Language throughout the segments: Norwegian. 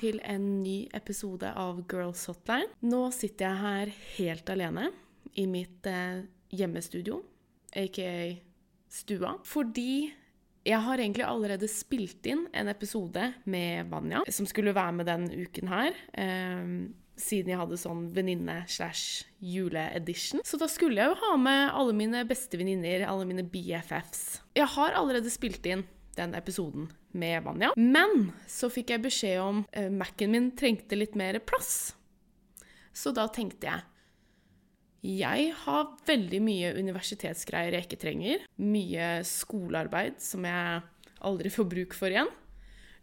til en ny episode av Girls Hotline. Nå sitter jeg her helt alene i mitt eh, hjemmestudio, aka stua, fordi jeg har egentlig allerede spilt inn en episode med Vanja, som skulle være med den uken her. Eh, siden jeg hadde sånn venninne-slash-juleedition. Så da skulle jeg jo ha med alle mine beste venninner, alle mine BFFs. Jeg har allerede spilt inn den episoden med Vanja. Men så fikk jeg beskjed om uh, Mac-en min trengte litt mer plass. Så da tenkte jeg jeg har veldig mye universitetsgreier jeg ikke trenger. Mye skolearbeid som jeg aldri får bruk for igjen.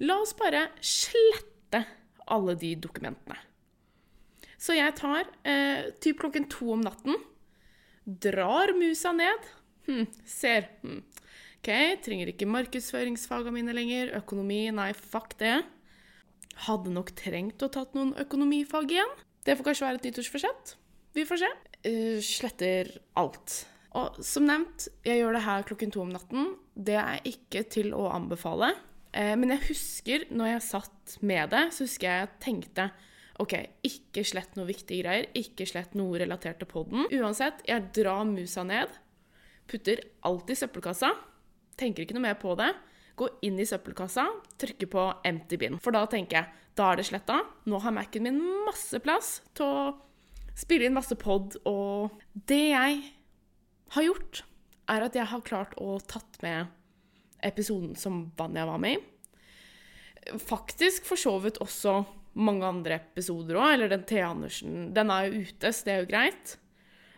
La oss bare slette alle de dokumentene. Så jeg tar eh, typ klokken to om natten, drar musa ned, hm, ser hm. OK, trenger ikke markedsføringsfagene mine lenger. Økonomi, nei, fuck det. Hadde nok trengt å tatt noen økonomifag igjen. Det får kanskje være et nyttårsforsett. Vi får se. Uh, sletter alt. Og som nevnt, jeg gjør det her klokken to om natten. Det er ikke til å anbefale. Uh, men jeg husker når jeg satt med det, så husker jeg jeg tenkte OK, ikke slett noe viktige greier. Ikke slett noe relatert til poden. Uansett, jeg drar musa ned. Putter alt i søppelkassa. Tenker ikke noe mer på det. Gå inn i søppelkassa, trykke på empty bin. For da tenker jeg da er det sletta. Nå har Mac-en min masse plass til å spille inn masse pod. Og det jeg har gjort, er at jeg har klart å tatt med episoden som Vanja var med i. Faktisk for så vidt også mange andre episoder òg. Eller den T. Andersen. Den er jo ute, så det er jo greit.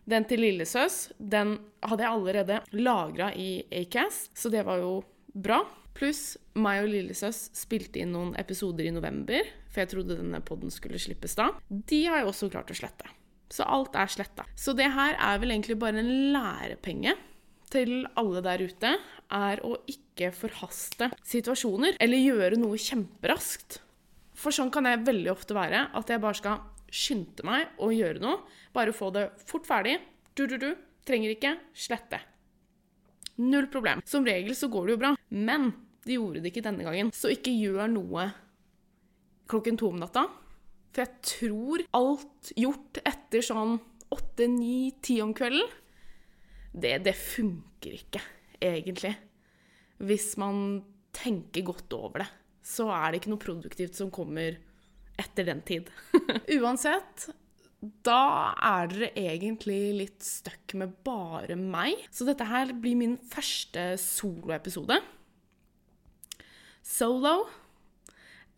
Den til Lillesøs den hadde jeg allerede lagra i Acast, så det var jo bra. Pluss meg og Lillesøs spilte inn noen episoder i november, for jeg trodde denne poden skulle slippes da. De har jeg også klart å slette. Så alt er sletta. Så det her er vel egentlig bare en lærepenge til alle der ute, er å ikke forhaste situasjoner, eller gjøre noe kjemperaskt. For sånn kan jeg veldig ofte være, at jeg bare skal skynde meg å gjøre noe. Bare få det fort ferdig. Du, du, du. Trenger ikke. Slette. Null problem. Som regel så går det jo bra. Men de gjorde det ikke denne gangen. Så ikke gjør noe klokken to om natta. For jeg tror alt gjort etter sånn åtte, ni, ti om kvelden, det, det funker ikke, egentlig. Hvis man tenker godt over det så er det ikke noe produktivt som kommer etter den tid. Uansett, da er dere egentlig litt stuck med bare meg. Så dette her blir min første soloepisode. Solo.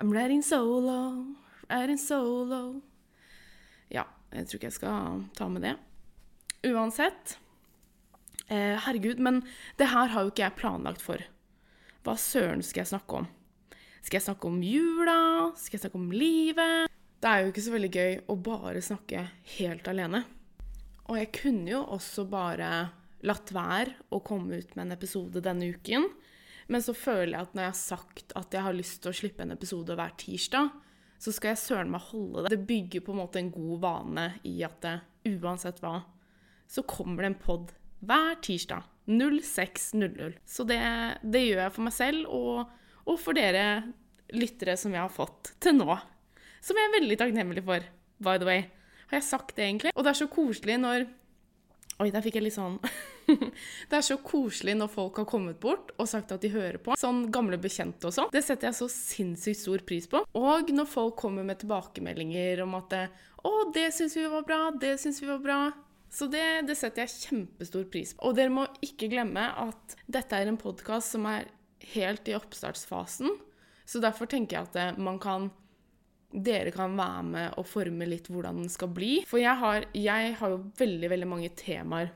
I'm writing solo, writing solo. Ja, jeg tror ikke jeg skal ta med det. Uansett. Eh, herregud, men det her har jo ikke jeg planlagt for. Hva søren skal jeg snakke om? Skal jeg snakke om jula? Skal jeg snakke om livet? Det er jo ikke så veldig gøy å bare snakke helt alene. Og jeg kunne jo også bare latt være å komme ut med en episode denne uken. Men så føler jeg at når jeg har sagt at jeg har lyst til å slippe en episode hver tirsdag, så skal jeg søren meg holde det. Det bygger på en måte en god vane i at det, uansett hva, så kommer det en pod hver tirsdag. 06.00. Så det, det, gjør jeg for meg selv og, og for dere lyttere som jeg har fått til nå. Som jeg er veldig takknemlig for, by the way. Har jeg sagt det, egentlig? Og det er så koselig når Oi, der fikk jeg litt sånn Det er så koselig når folk har kommet bort og sagt at de hører på. Sånn gamle bekjente og sånn. Det setter jeg så sinnssykt stor pris på. Og når folk kommer med tilbakemeldinger om at 'Å, det syns vi var bra. Det syns vi var bra'. Så det, det, setter jeg kjempestor pris på. Og dere må ikke glemme at dette er en podkast som er helt i oppstartsfasen. Så derfor tenker jeg at eh, man kan dere kan være med og forme litt hvordan den skal bli. For jeg har, jeg har jo veldig, veldig mange temaer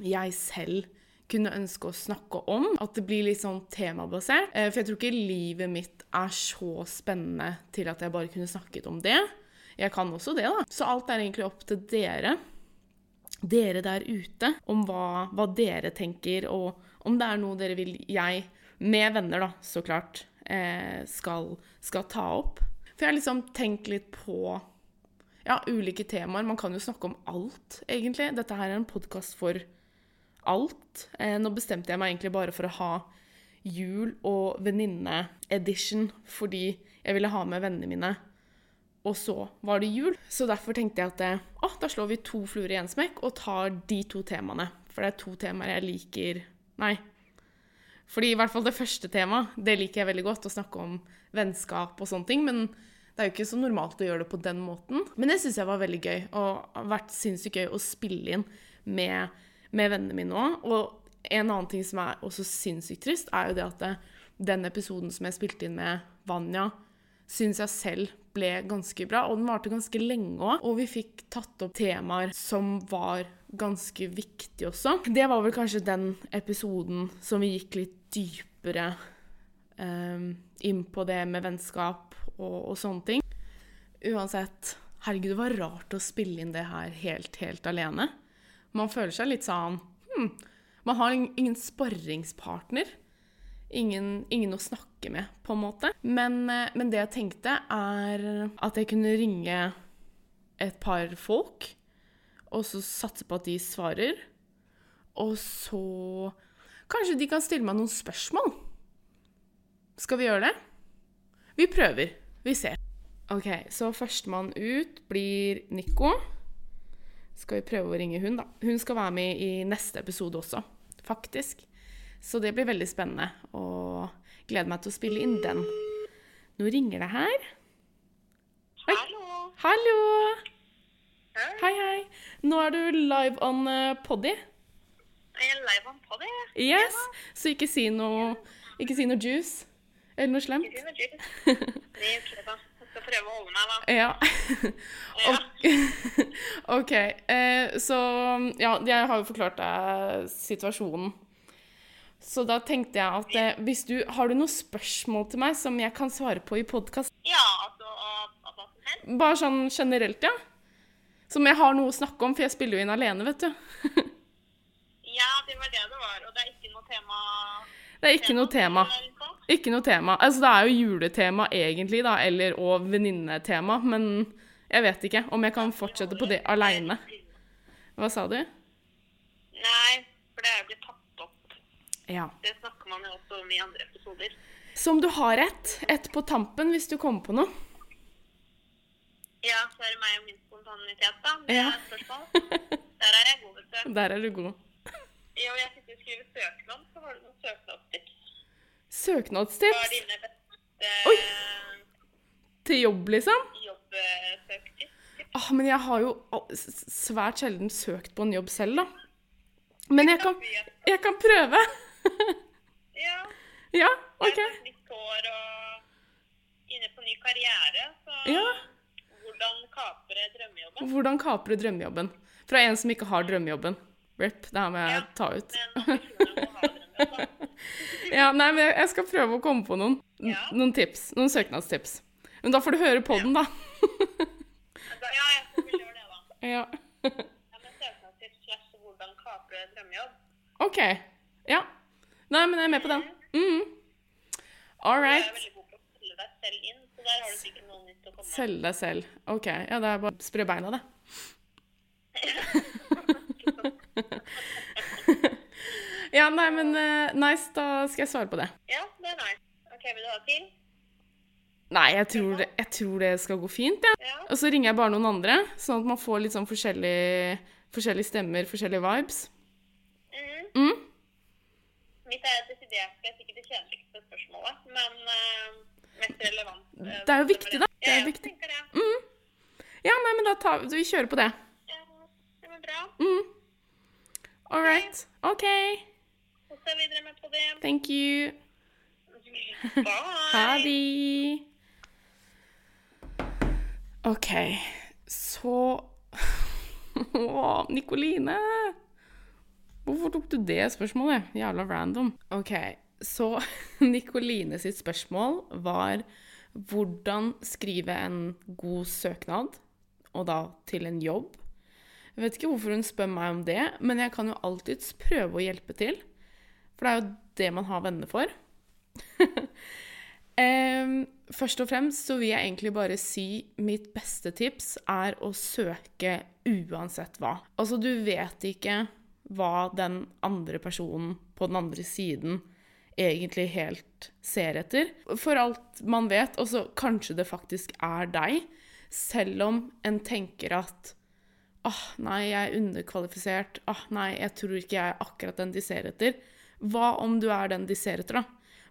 jeg selv kunne ønske å snakke om. At det blir litt sånn temabasert. Eh, for jeg tror ikke livet mitt er så spennende til at jeg bare kunne snakket om det. Jeg kan også det, da. Så alt er egentlig opp til dere. Dere der ute. Om hva, hva dere tenker, og om det er noe dere vil jeg, med venner, da, så klart, eh, skal, skal, ta opp. For jeg har liksom tenkt litt på ja, ulike temaer. Man kan jo snakke om alt, egentlig. Dette her er en podkast for alt. Eh, nå bestemte jeg meg egentlig bare for å ha jul- og venninne-edition fordi jeg ville ha med vennene mine. Og så var det jul. Så derfor tenkte jeg at det, å, da slår vi to fluer i én smekk og tar de to temaene. For det er to temaer jeg liker Nei. Fordi i hvert fall det første temaet, det liker jeg veldig godt, å snakke om vennskap og sånne ting. Men det er jo ikke så normalt å gjøre det på den måten. Men det syns jeg var veldig gøy, og har vært sinnssykt gøy å spille inn med, med vennene mine òg. Og en annen ting som er også sinnssykt trist, er jo det at det, den episoden som jeg spilte inn med Vanja, syns jeg selv ble ganske bra. Og den varte ganske lenge òg. Og vi fikk tatt opp temaer som var ganske viktig også. Det var vel kanskje den episoden som vi gikk litt dypere um, inn på det med vennskap og, og, sånne ting. Uansett, herregud, det var rart å spille inn det her helt, helt alene. Man føler seg litt sånn hmm, Man har ingen sparringspartner. Ingen, ingen, å snakke med, på en måte. Men, eh, men, det jeg tenkte, er at jeg kunne ringe et par folk, og så satse på at de svarer. Og så Kanskje de kan stille meg noen spørsmål? Skal vi gjøre det? Vi prøver. Vi ser. OK, så førstemann ut blir Nico. Skal vi prøve å ringe hun, da. Hun skal være med i neste episode også, faktisk. Så det blir veldig spennende, og gleder meg til å spille inn den. Nå ringer det her. Oi. Hallo. Hallo. Hei, hei. Nå er du live on uh, Poddy. Jeg er live on Poddy? Yes. Så ikke si noe, ikke si noe juice eller noe slemt. Ikke si noe juice. Det er ok, da. Jeg skal prøve å holde meg, da. Ja. ja. OK. Eh, så ja, jeg har jo forklart deg situasjonen. Så da tenkte jeg at eh, hvis du Har du noen spørsmål til meg som jeg kan svare på i podkast? Ja, altså hva som helst? Bare sånn generelt, ja. Som jeg har noe å snakke om, for jeg spiller jo inn alene, vet du. ja, det var det det var. Og det er ikke noe tema Det er ikke noe tema. Ikke noe tema. Altså, det er jo juletema egentlig, da, eller og venninnetema, men jeg vet ikke om jeg kan fortsette på det aleine. Hva sa du? Nei, for det er jo blitt tatt ja. Det snakker man jo også om i andre episoder. Som du har et, et på tampen hvis du kommer på noe? Ja, så er det meg og min spontanitet, da. Det ja. spørsmål. Der er jeg god, vet du. Der er du god. Ja, og jeg sitter og skriver søknad, så var det noen søknadstips? Søknadstips? Var dine beste Oi! Til jobb, liksom? Jobbsøktips. Ah, men jeg har jo svært sjelden søkt på en jobb selv, da. Men jeg kan, jeg kan prøve. ja. Ja, OK. Jeg har nytt hår og inne på ny karriere, så ja. Hvordan kapre drømmejobben? Hvordan kapre drømmejobben? Fra en som ikke har drømmejobben. Rip, det her må jeg ja, ta ut. Men ja, nei, men jeg skal prøve å komme på noen, ja. noen tips. Noen søknadstips. Men da får du høre på den, da. ja, jeg vil gjøre det, da. Ja. drømmejobb. OK. Ja. Nei, men jeg er med på den. Mm. All right. Du er veldig god på å følge deg selv inn, så der har du sikkert noe nytt å komme med. Selge deg selv. OK. Ja, det er bare å spre beina, det. ja, nei, men uh, nice. Da skal jeg svare på det. Ja, det er nice. OK, vil du ha til? Nei, jeg tror, det, jeg tror det skal gå fint, ja. ja. Og så ringer jeg bare noen andre, sånn at man får litt sånn forskjellige, forskjellige stemmer, forskjellige vibes. Mm. Mitt er desidert er sikkert det kjedeligste spørsmålet, men uh, mest relevant. Uh, det er jo viktig, da. Det er ja, viktig. Mm. Ja, nei, men da tar vi, vi kjører på det. Ja, det var bra. Mm. All right. OK. Vi videre med på det. Thank you. Bye. Ha det. OK, så Å, Nikoline. Hvorfor tok du det spørsmålet? Jævla random. OK, så Nikoline sitt spørsmål var hvordan skrive en god søknad, og da til en jobb. Jeg vet ikke hvorfor hun spør meg om det, men jeg kan jo alltids prøve å hjelpe til. For det er jo det man har venner for. først og fremst så vil jeg egentlig bare si mitt beste tips er å søke uansett hva. Altså, du vet ikke hva den andre personen på den andre siden egentlig helt ser etter. For alt man vet, og så kanskje det faktisk er deg, selv om en tenker at åh, nei, jeg er underkvalifisert, åh, nei, jeg tror ikke jeg er akkurat den de ser etter. Hva om du er den de ser etter, da?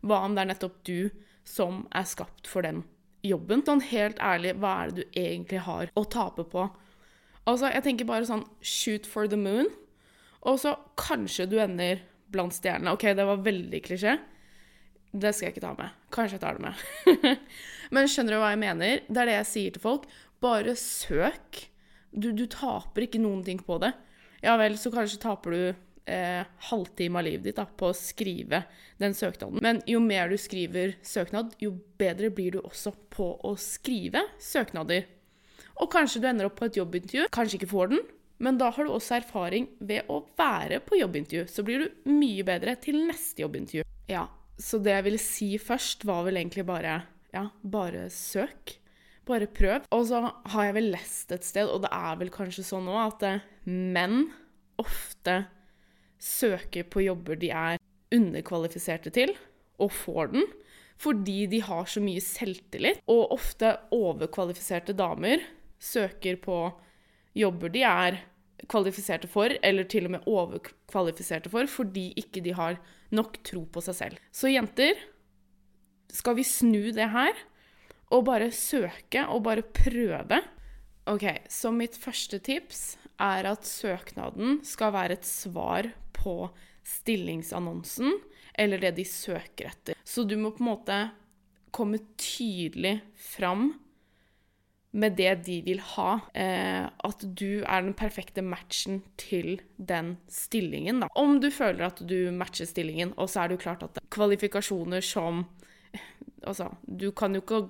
Hva om det er nettopp du som er skapt for den jobben? Sånn helt ærlig, hva er det du egentlig har å tape på? Altså, jeg tenker bare sånn shoot for the moon, og så kanskje du ender blant stjernene. OK, det var veldig klisjé. Det skal jeg ikke ta med. Kanskje jeg tar det med. Men skjønner du hva jeg mener? Det er det jeg sier til folk. Bare søk. Du, du taper ikke noen ting på det. Ja vel, så kanskje taper du eh, halvtime av livet ditt da, på å skrive den søknaden. Men jo mer du skriver søknad, jo bedre blir du også på å skrive søknader. Og kanskje du ender opp på et jobbintervju, kanskje ikke får den, men da har du også erfaring ved å være på jobbintervju. Så blir du mye bedre til neste jobbintervju. Ja, så det jeg ville si først, var vel egentlig bare ja, bare søk. Bare prøv. Og så har jeg vel lest et sted, og det er vel kanskje sånn nå, at eh, menn ofte søker på jobber de er underkvalifiserte til, og får den, fordi de har så mye selvtillit. Og ofte overkvalifiserte damer søker på jobber de er kvalifiserte for, eller til og med overkvalifiserte for, fordi ikke de har nok tro på seg selv. Så jenter, skal vi snu det her og bare søke og bare prøve? OK, så mitt første tips er at søknaden skal være et svar på stillingsannonsen eller det de søker etter. Så du må på en måte komme tydelig fram med det de vil ha. Eh, at du er den perfekte matchen til den stillingen. Da. Om du føler at du matcher stillingen, og så er det jo klart at kvalifikasjoner som Altså, du kan jo ikke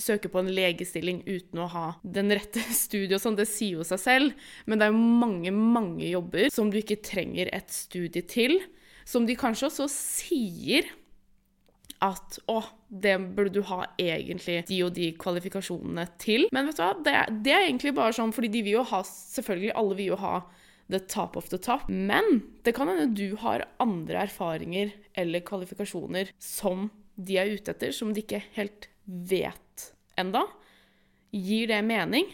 søke på en legestilling uten å ha den rette studiet og sånn, det sier jo seg selv. Men det er jo mange, mange jobber som du ikke trenger et studie til. Som de kanskje også sier at å, det burde du ha egentlig de og de kvalifikasjonene til. Men vet du hva, det, det er egentlig bare sånn fordi de vil jo ha Selvfølgelig, alle vil jo ha the top of the top. Men det kan hende du har andre erfaringer eller kvalifikasjoner som de er ute etter, som de ikke helt vet enda. Gir det mening?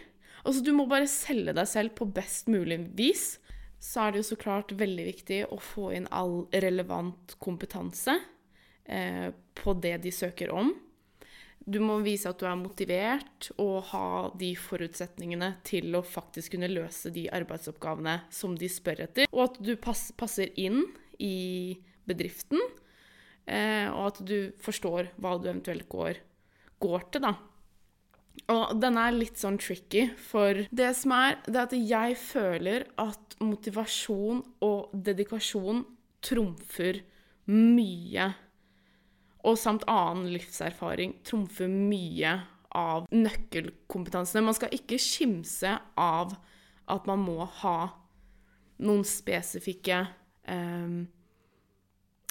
Altså, du må bare selge deg selv på best mulig vis. Så er det jo så klart veldig viktig å få inn all relevant kompetanse eh, på det de søker om. Du må vise at du er motivert og ha de forutsetningene til å faktisk kunne løse de arbeidsoppgavene som de spør etter, og at du pass, passer inn i bedriften, eh, og at du forstår hva du eventuelt går, går til, da. Og denne er litt sånn tricky, for det som er, det er at jeg føler at motivasjon og dedikasjon trumfer mye og samt annen livserfaring trumfer mye av nøkkelkompetansene. Man skal ikke skimse av at man må ha noen spesifikke eh,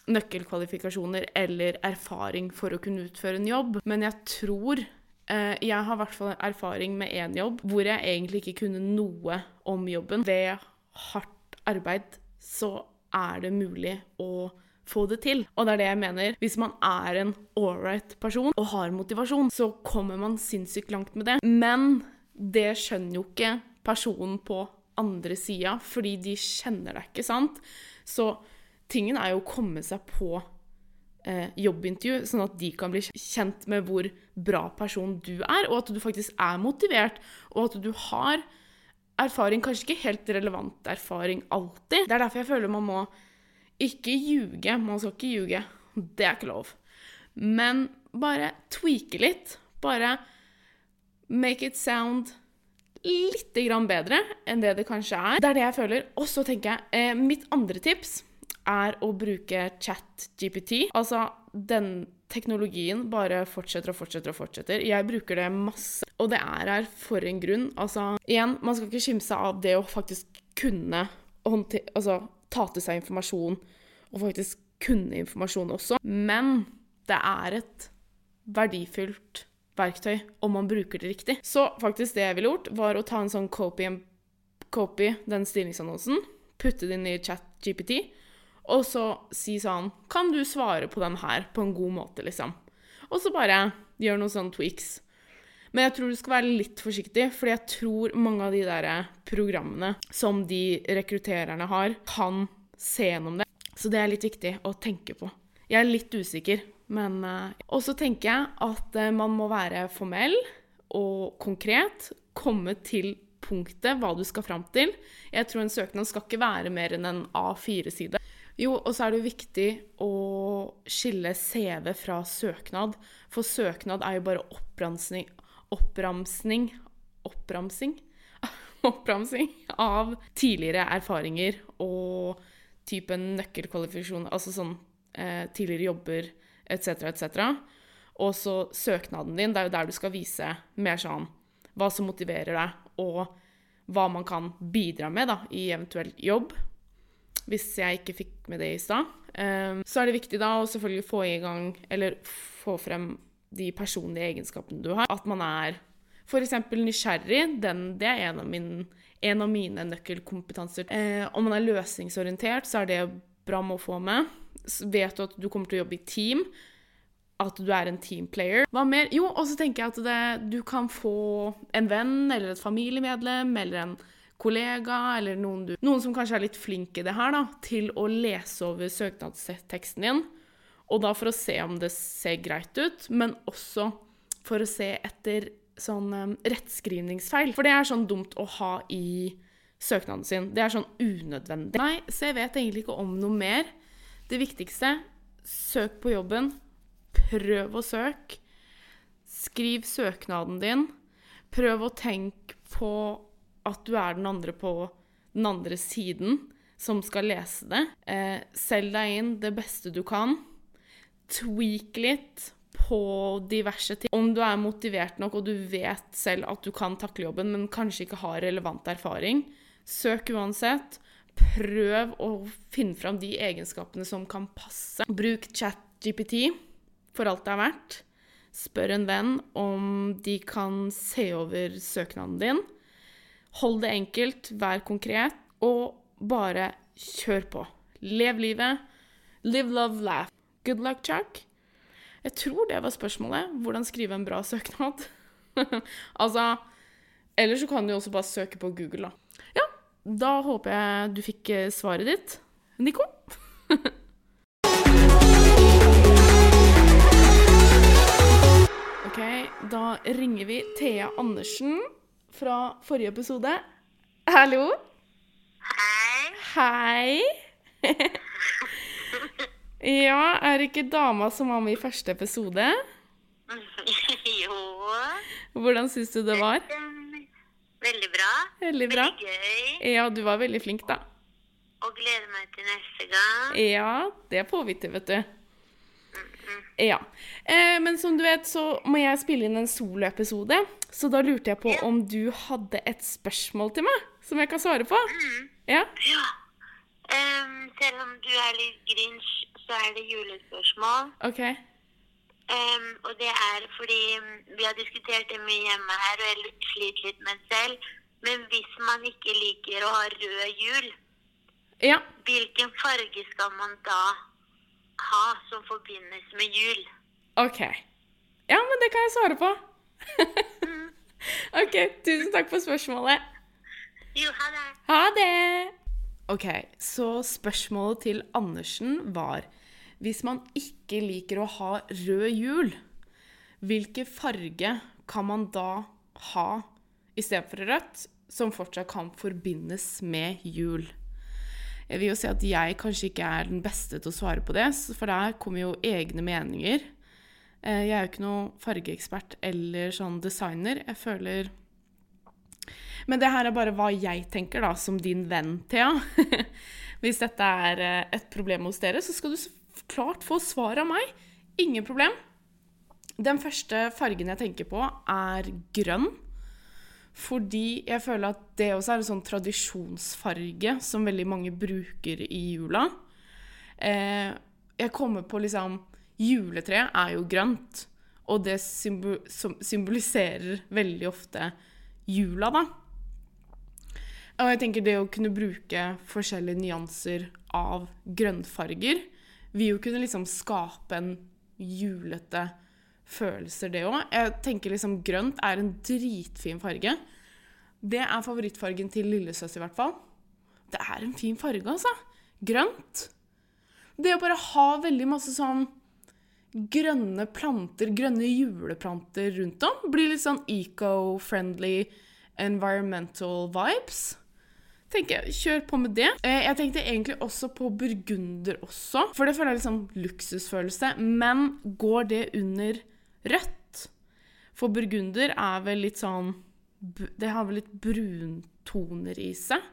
nøkkelkvalifikasjoner eller erfaring for å kunne utføre en jobb, men jeg tror eh, Jeg har i hvert fall erfaring med én jobb hvor jeg egentlig ikke kunne noe om jobben. Ved hardt arbeid så er det mulig å få det til. Og det er det jeg mener. Hvis man er en ålreit person og har motivasjon, så kommer man sinnssykt langt med det. Men det skjønner jo ikke personen på andre sida, fordi de kjenner deg ikke, sant? Så tingen er jo å komme seg på eh, jobbintervju, sånn at de kan bli kjent med hvor bra person du er, og at du faktisk er motivert, og at du har erfaring, kanskje ikke helt relevant erfaring alltid. Det er derfor jeg føler man må ikke ljuge. Man skal ikke ljuge. Det er ikke lov. Men bare tweake litt. Bare make it sound litt bedre enn det det kanskje er. Det er det jeg føler. Og så tenker jeg eh, Mitt andre tips er å bruke chat-GPT. Altså, den teknologien bare fortsetter og fortsetter og fortsetter. Jeg bruker det masse, og det er her for en grunn. Altså, igjen, man skal ikke skimse av det å faktisk kunne altså, ta til seg informasjon og faktisk kunne informasjon også. Men det er et verdifullt verktøy om man bruker det riktig. Så faktisk det jeg ville gjort, var å ta en sånn copy, copy den stillingsannonsen, putte den i chat GPT, Og så si sånn Kan du svare på den her på en god måte, liksom? Og så bare gjør noen sånne tweaks. Men jeg tror du skal være litt forsiktig, fordi jeg tror mange av de der programmene som de rekruttererne har, kan se gjennom det. Så det er litt viktig å tenke på. Jeg er litt usikker, men uh, Og så tenker jeg at uh, man må være formell og konkret. Komme til punktet hva du skal fram til. Jeg tror en søknad skal ikke være mer enn en A4-side. Jo, og så er det viktig å skille CV fra søknad. For søknad er jo bare oppramsing Oppramsing Oppramsing? Oppramsing av tidligere erfaringer og typen nøkkelkvalifikasjon, altså sånn eh, tidligere jobber etc., etc. Og så søknaden din, det er jo der du skal vise mer sånn hva som motiverer deg, og hva man kan bidra med da, i eventuell jobb. Hvis jeg ikke fikk med det i stad. Um, så er det viktig da å selvfølgelig få i gang, eller få frem de personlige egenskapene du har. At man er f.eks. nysgjerrig. Den, det er en av, min, en av mine nøkkelkompetanser. Eh, om man er løsningsorientert, så er det bra med å få med. Vet du at du kommer til å jobbe i team, at du er en teamplayer. Hva mer? Jo, og så tenker jeg at det, du kan få en venn eller et familiemedlem eller en kollega eller noen, du, noen som kanskje er litt flink i det her, da, til å lese over søknadsteksten din. Og da for å se om det ser greit ut, men også for å se etter sånn um, rettskrivningsfeil. For det er sånn dumt å ha i søknaden sin. Det er sånn unødvendig. Nei, så jeg vet egentlig ikke om noe mer. Det viktigste søk på jobben. Prøv å søke. Skriv søknaden din. Prøv å tenke på at du er den andre på den andre siden som skal lese det. Eh, selg deg inn det beste du kan tweak litt på diverse ting. Om du er motivert nok og du vet selv at du kan takle jobben, men kanskje ikke har relevant erfaring, søk uansett. Prøv å finne fram de egenskapene som kan passe. Bruk ChatGPT for alt det er verdt. Spør en venn om de kan se over søknaden din. Hold det enkelt, vær konkret, og bare kjør på. Lev livet. Live, love, laugh. Good luck, Chuck. Jeg tror det var spørsmålet. Hvordan skrive en bra søknad. altså Eller så kan du også bare søke på Google, da. Ja, da håper jeg du fikk eh, svaret ditt. Nico? OK, da ringer vi Thea Andersen fra forrige episode. Hallo? Hei. Hei. Ja, er det ikke dama som var med i første episode? jo. Hvordan syns du det var? Veldig bra. Veldig bra. Veldig gøy. Ja, du var veldig flink, da. Og gleder meg til neste gang. Ja, det får vi til, vet du. Ja. Eh, men som du vet, så må jeg spille inn en soloepisode. Så da lurte jeg på Ja. om du hadde et spørsmål til meg som jeg kan svare på? Ja? Ja. Um, selv om du er litt grinch, så er det julespørsmål. Okay. Um, og det er fordi mm, vi har diskutert det mye hjemme her, og jeg sliter litt med det selv. Men hvis man ikke liker å ha rød jul, Ja. hvilken farge skal man da ha som forbindes med jul? OK. Ja, men det kan jeg svare på. OK, tusen takk for spørsmålet. Jo, ha det. Ha det! OK, så spørsmålet til Andersen var Hvis man ikke liker å ha rød hjul, hvilken farge kan man da ha istedenfor rødt, som fortsatt kan forbindes med jul? Jeg vil jo si at jeg kanskje ikke er den beste til å svare på det, for der kommer jo egne meninger. Eh, Jeg er jo ikke noe fargeekspert eller sånn designer. Jeg føler men det her er bare hva jeg tenker, da, som din venn, Thea. Hvis dette er eh, et problem hos dere, så skal du klart få svar av meg. Ingen problem. Den første fargen jeg tenker på, er grønn. Fordi jeg føler at det også er en sånn tradisjonsfarge som veldig mange bruker i jula. Eh, jeg kommer på liksom Juletreet er jo grønt, og det symboliserer veldig ofte jula, da. Og jeg tenker det å kunne bruke forskjellige nyanser av grønnfarger vil jo kunne liksom skape en julete følelser, det òg. Jeg tenker liksom grønt er en dritfin farge. Det er favorittfargen til lillesøs i hvert fall. Det er en fin farge, altså. Grønt. Det å bare ha veldig masse sånn grønne planter, grønne juleplanter rundt om, blir litt sånn eco-friendly, environmental vibes. Tenker jeg, Kjør på med det. Eh, jeg tenkte egentlig også på burgunder også, for det føler jeg litt sånn luksusfølelse. Men går det under rødt? For burgunder er vel litt sånn Det har vel litt bruntoner i seg.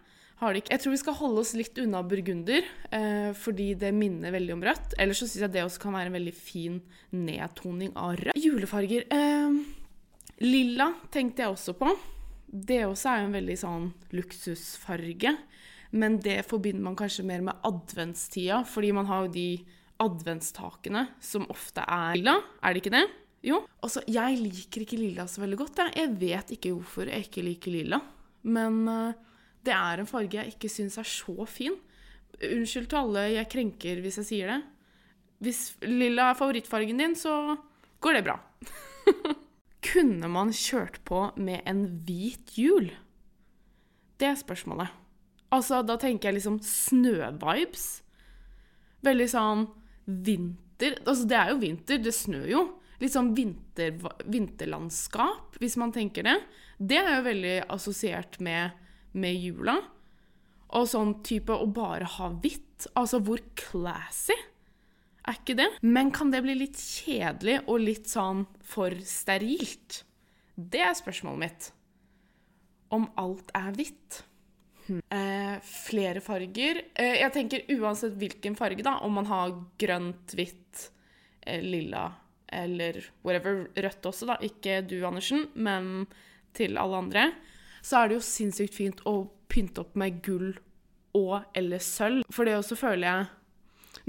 Har det ikke. Jeg tror vi skal holde oss litt unna burgunder, eh, fordi det minner veldig om rødt. Ellers så syns jeg det også kan være en veldig fin nedtoning av rødt. Julefarger eh, Lilla tenkte jeg også på. Det også er jo en veldig sånn luksusfarge. Men det forbinder man kanskje mer med adventstida, fordi man har jo de adventstakene som ofte er lilla. Er det ikke det? Jo. Altså, jeg liker ikke lilla så veldig godt. Jeg, jeg vet ikke hvorfor jeg ikke liker lilla. Men uh, det er en farge jeg ikke syns er så fin. Unnskyld til alle jeg krenker hvis jeg sier det. Hvis lilla er favorittfargen din, så går det bra. Kunne man kjørt på med en hvit hjul? Det er spørsmålet. Altså, da tenker jeg liksom snøvibes. Veldig sånn vinter Altså, det er jo vinter, det snør jo. Litt sånn vinter, vinterlandskap, hvis man tenker det. Det er jo veldig assosiert med med jula. Og sånn type å bare ha hvitt. Altså, hvor classy er ikke det? Men kan det bli litt kjedelig og litt sånn for sterilt? Det er spørsmålet mitt. Om alt er hvitt. Hm. Eh, flere farger. Eh, jeg tenker uansett hvilken farge, da, om man har grønt, hvitt, eh, lilla eller whatever, rødt også, da. Ikke du, Andersen, men til alle andre så er det jo sinnssykt fint å pynte opp med gull og eller sølv. For det også føler jeg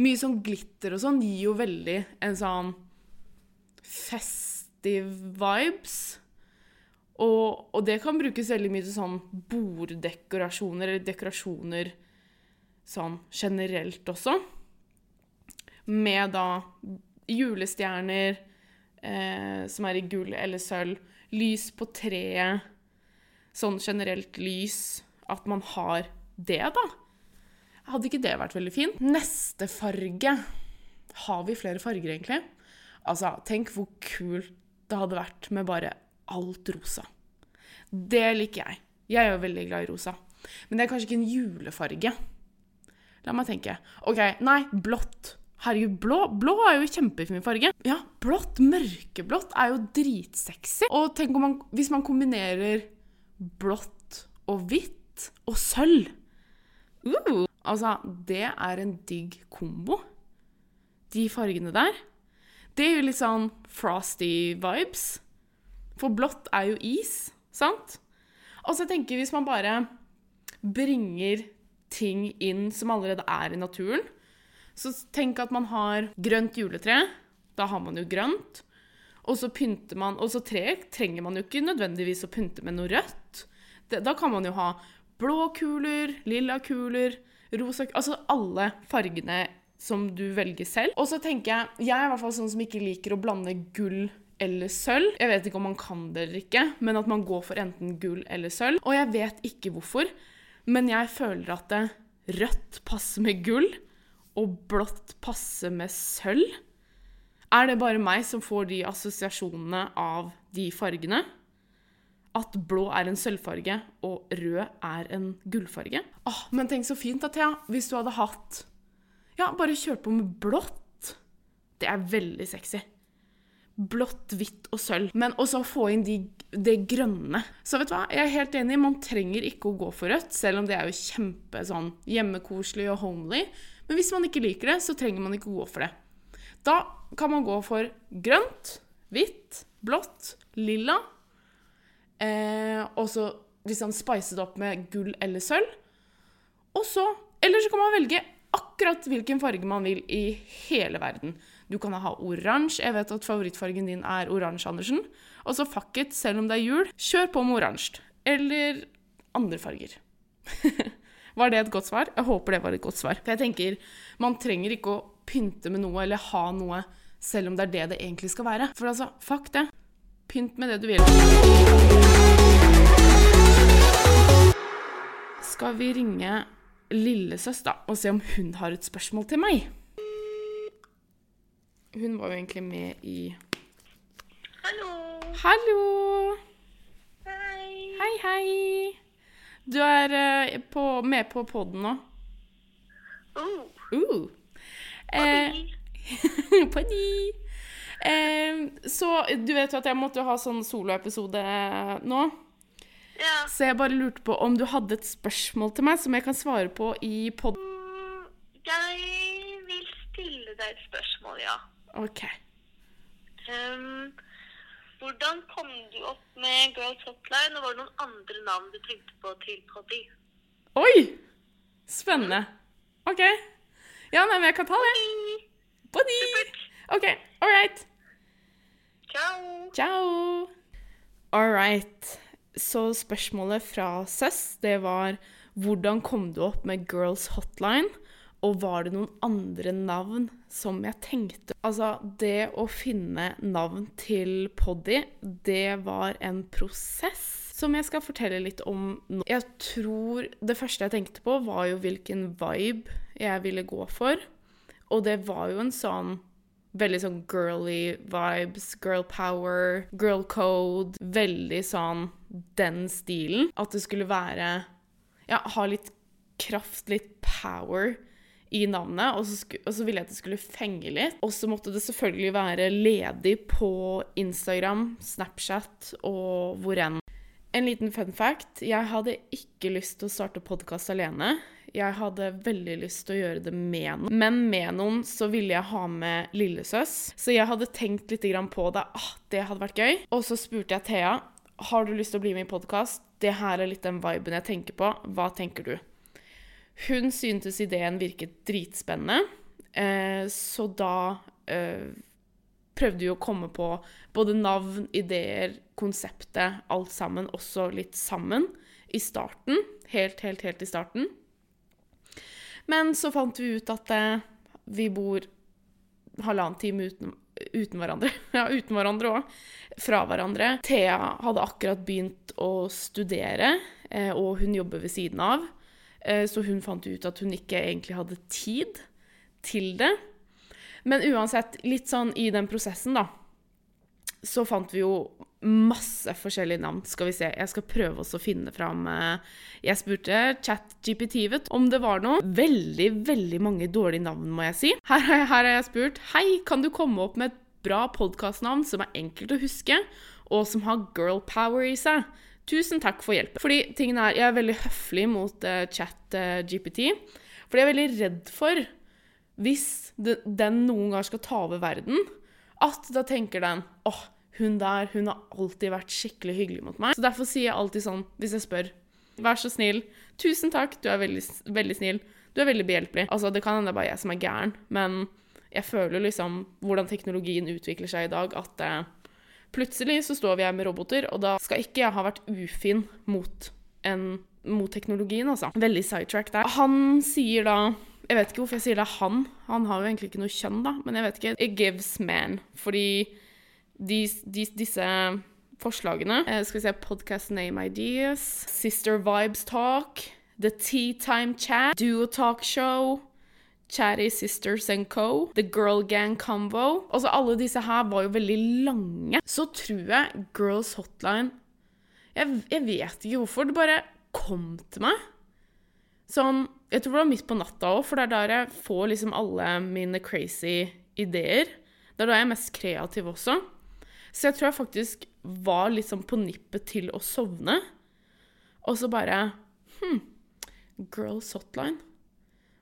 Mye sånn glitter og sånn gir jo veldig en sånn festive vibes. Og, og, det kan brukes veldig mye til sånn borddekorasjoner eller dekorasjoner sånn generelt også. Med da julestjerner eh, som er i gull eller sølv, lys på treet sånn generelt lys, at man har det, da. Hadde ikke det vært veldig fint? Neste farge Har vi flere farger, egentlig? Altså, tenk hvor kult det hadde vært med bare alt rosa. Det liker jeg. Jeg er jo veldig glad i rosa. Men det er kanskje ikke en julefarge. La meg tenke. OK, nei, blått. Herregud, blå, blå er jo kjempefin farge. Ja, blått, mørkeblått, er jo dritsexy. Og tenk man, hvis man kombinerer blått og hvitt og sølv. Uh, altså, det er en digg kombo. De fargene der. Det er jo litt sånn frosty vibes. For blått er jo is, sant? Og så tenker jeg hvis man bare bringer ting inn som allerede er i naturen Så tenk at man har grønt juletre. Da har man jo grønt. Og så pynter man Og så tre trenger man jo ikke nødvendigvis å pynte med noe rødt. Da kan man jo ha blå kuler, lilla kuler, rosa Altså alle fargene som du velger selv. Og så tenker jeg Jeg er i hvert fall sånn som ikke liker å blande gull eller sølv. Jeg vet ikke om man kan det eller ikke, men at man går for enten gull eller sølv. Og jeg vet ikke hvorfor, men jeg føler at det rødt passer med gull, og blått passer med sølv. Er det bare meg som får de assosiasjonene av de fargene? At blå er en sølvfarge og rød er en gullfarge? Åh, men tenk så fint da, Thea, hvis du hadde hatt Ja, bare kjørt på med blått. Det er veldig sexy. Blått, hvitt og sølv. Men også få inn de, det grønne. Så vet du hva, jeg er helt enig, man trenger ikke å gå for rødt, selv om det er jo kjempe sånn hjemmekoselig og homely. Men hvis man ikke liker det, så trenger man ikke å gå for det. Da kan man gå for grønt, hvitt, blått, lilla. Eh, og så liksom spice det opp med gull eller sølv. Og så Eller så kan man velge akkurat hvilken farge man vil i hele verden. Du kan ha oransje. Jeg vet at favorittfargen din er oransje, Andersen. Og så fuck it, selv om det er jul, kjør på med oransje. Eller andre farger. Var det et godt svar? Jeg håper det var et godt svar. For jeg tenker, man trenger ikke å pynte med noe eller ha noe selv om det er det det egentlig skal være. For altså, fuck det. Pynt med det du vil. Skal vi ringe lillesøs da, og se om hun har et spørsmål til meg? Hun var jo egentlig med i Hallo. Hallo! Hei. Hei, hei! Du er eh, på, med på poden nå. Oh, Uh. Eh, hei. Poddy! Eh, så du vet jo at jeg måtte ha sånn soloepisode nå. Ja. Så jeg bare lurte på om du hadde et spørsmål til meg som jeg kan svare på i pod... Jeg vil stille deg et spørsmål, ja. OK. Um, hvordan kom du opp med Girls Hotline, og var det noen andre navn du tenkte på til Poddy? Oi! Spennende. OK. Ja, nei, men jeg kan ta det. Poddy! OK. All right. Ciao. Ciao! All right. Så spørsmålet fra Søss, det var hvordan kom du opp med Girls Hotline? Og var det noen andre navn som jeg tenkte Altså, det å finne navn til Poddy, det var en prosess som jeg skal fortelle litt om nå. Jeg tror det første jeg tenkte på, var jo hvilken vibe jeg ville gå for. Og det var jo en sånn veldig sånn girly vibes, girl power, girl code. Veldig sånn den stilen. At det skulle være Ja, ha litt kraft, litt power i navnet. Og så, og så ville jeg at det skulle fenge litt. Og så måtte det selvfølgelig være ledig på Instagram, Snapchat og hvor enn. En liten fun fact. Jeg hadde ikke lyst til å starte podkast alene. Jeg hadde veldig lyst til å gjøre det med noen. Men med noen så ville jeg ha med lillesøs. Så jeg hadde tenkt litt på det. Ah, det hadde vært gøy. Og så spurte jeg Thea har du lyst til å bli med i podkast. Det her er litt den viben jeg tenker på. Hva tenker du? Hun syntes ideen virket dritspennende, eh, så da eh, prøvde vi å komme på både navn, ideer, konseptet, alt sammen, også litt sammen i starten. Helt, helt, helt i starten. Men så fant vi ut at eh, vi bor halvannen time uten, uten hverandre. Ja, uten hverandre òg. Fra hverandre. Thea hadde akkurat begynt å studere, eh, og hun jobber ved siden av. Eh, Så hun fant ut at hun ikke egentlig hadde tid til det. Men uansett, litt sånn i den prosessen, da, så fant vi jo masse forskjellige navn. Skal vi se, jeg skal prøve også å finne fram eh, Jeg spurte ChatGPT vet, om det var noe. Veldig, veldig mange dårlige navn, må jeg si. Her, her har jeg spurt Hei, kan du komme opp med et bra podkastnavn som er enkelt å huske, og som har girl power i seg? Tusen takk for hjelpen. Fordi tingen er, Jeg er veldig høflig mot uh, ChatGPT, fordi jeg er veldig redd for hvis de, den noen gang skal ta over verden, at da tenker den åh, hun der, hun har alltid vært skikkelig hyggelig mot meg. Så derfor sier jeg alltid sånn, hvis jeg spør, vær så snill, tusen takk, du er veldig, veldig snill, du er veldig behjelpelig. Altså, det kan hende det er bare jeg som er gæren, men jeg føler liksom hvordan teknologien utvikler seg i dag, at eh, plutselig så står vi her med roboter, og da skal ikke jeg ha vært ufin mot, en, mot teknologien, altså. Veldig sidetrack der. Han sier da jeg vet ikke hvorfor jeg sier det er han. Han har jo egentlig ikke noe kjønn, da. Men jeg vet ikke. It gives man. Fordi de, de, disse forslagene eh, Skal vi se Podcast name ideas. Sister Vibes Talk. The Tea Time Chat. Duo Talk Show. Chatty Sisters and Co. The Girl Gang Combo. Altså Alle disse her var jo veldig lange. Så tror jeg Girls Hotline Jeg, jeg vet ikke hvorfor. Det bare kom til meg. Sånn Jeg tror det var midt på natta òg, for det er der jeg får liksom alle mine crazy ideer. Det er da jeg er mest kreativ også. Så jeg tror jeg faktisk var litt sånn på nippet til å sovne. Og så bare Hm. Girls Hotline.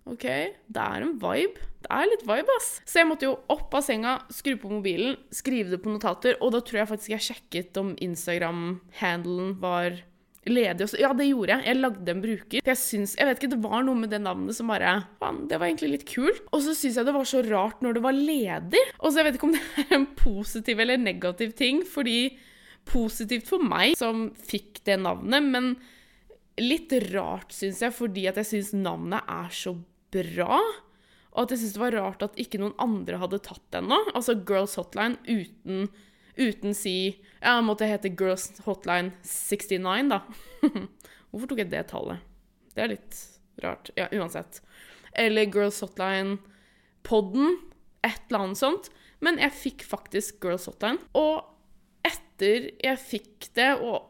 OK, det er en vibe. Det er litt vibe, ass. Så jeg måtte jo opp av senga, skru på mobilen, skrive det på notater, og da tror jeg faktisk jeg sjekket om Instagram-handelen var ledig også. Ja, det gjorde jeg. Jeg lagde en bruker. Jeg syns Jeg vet ikke, det var noe med det navnet som bare Faen, det var egentlig litt kult. Og så syns jeg det var så rart når det var ledig. Og så jeg vet ikke om det er en positiv eller negativ ting, fordi Positivt for meg som fikk det navnet, men litt rart, syns jeg, fordi at jeg syns navnet er så bra. Og at jeg syns det var rart at ikke noen andre hadde tatt det ennå. Altså Girls Hotline uten, uten si Ja, måtte hete Girls Hotline 69, da. Hvorfor tok jeg det tallet? Det er litt rart. Ja, uansett. Eller Girls Hotline Podden. Et eller annet sånt. Men jeg fikk faktisk Girls Hotline. Og etter jeg fikk det, og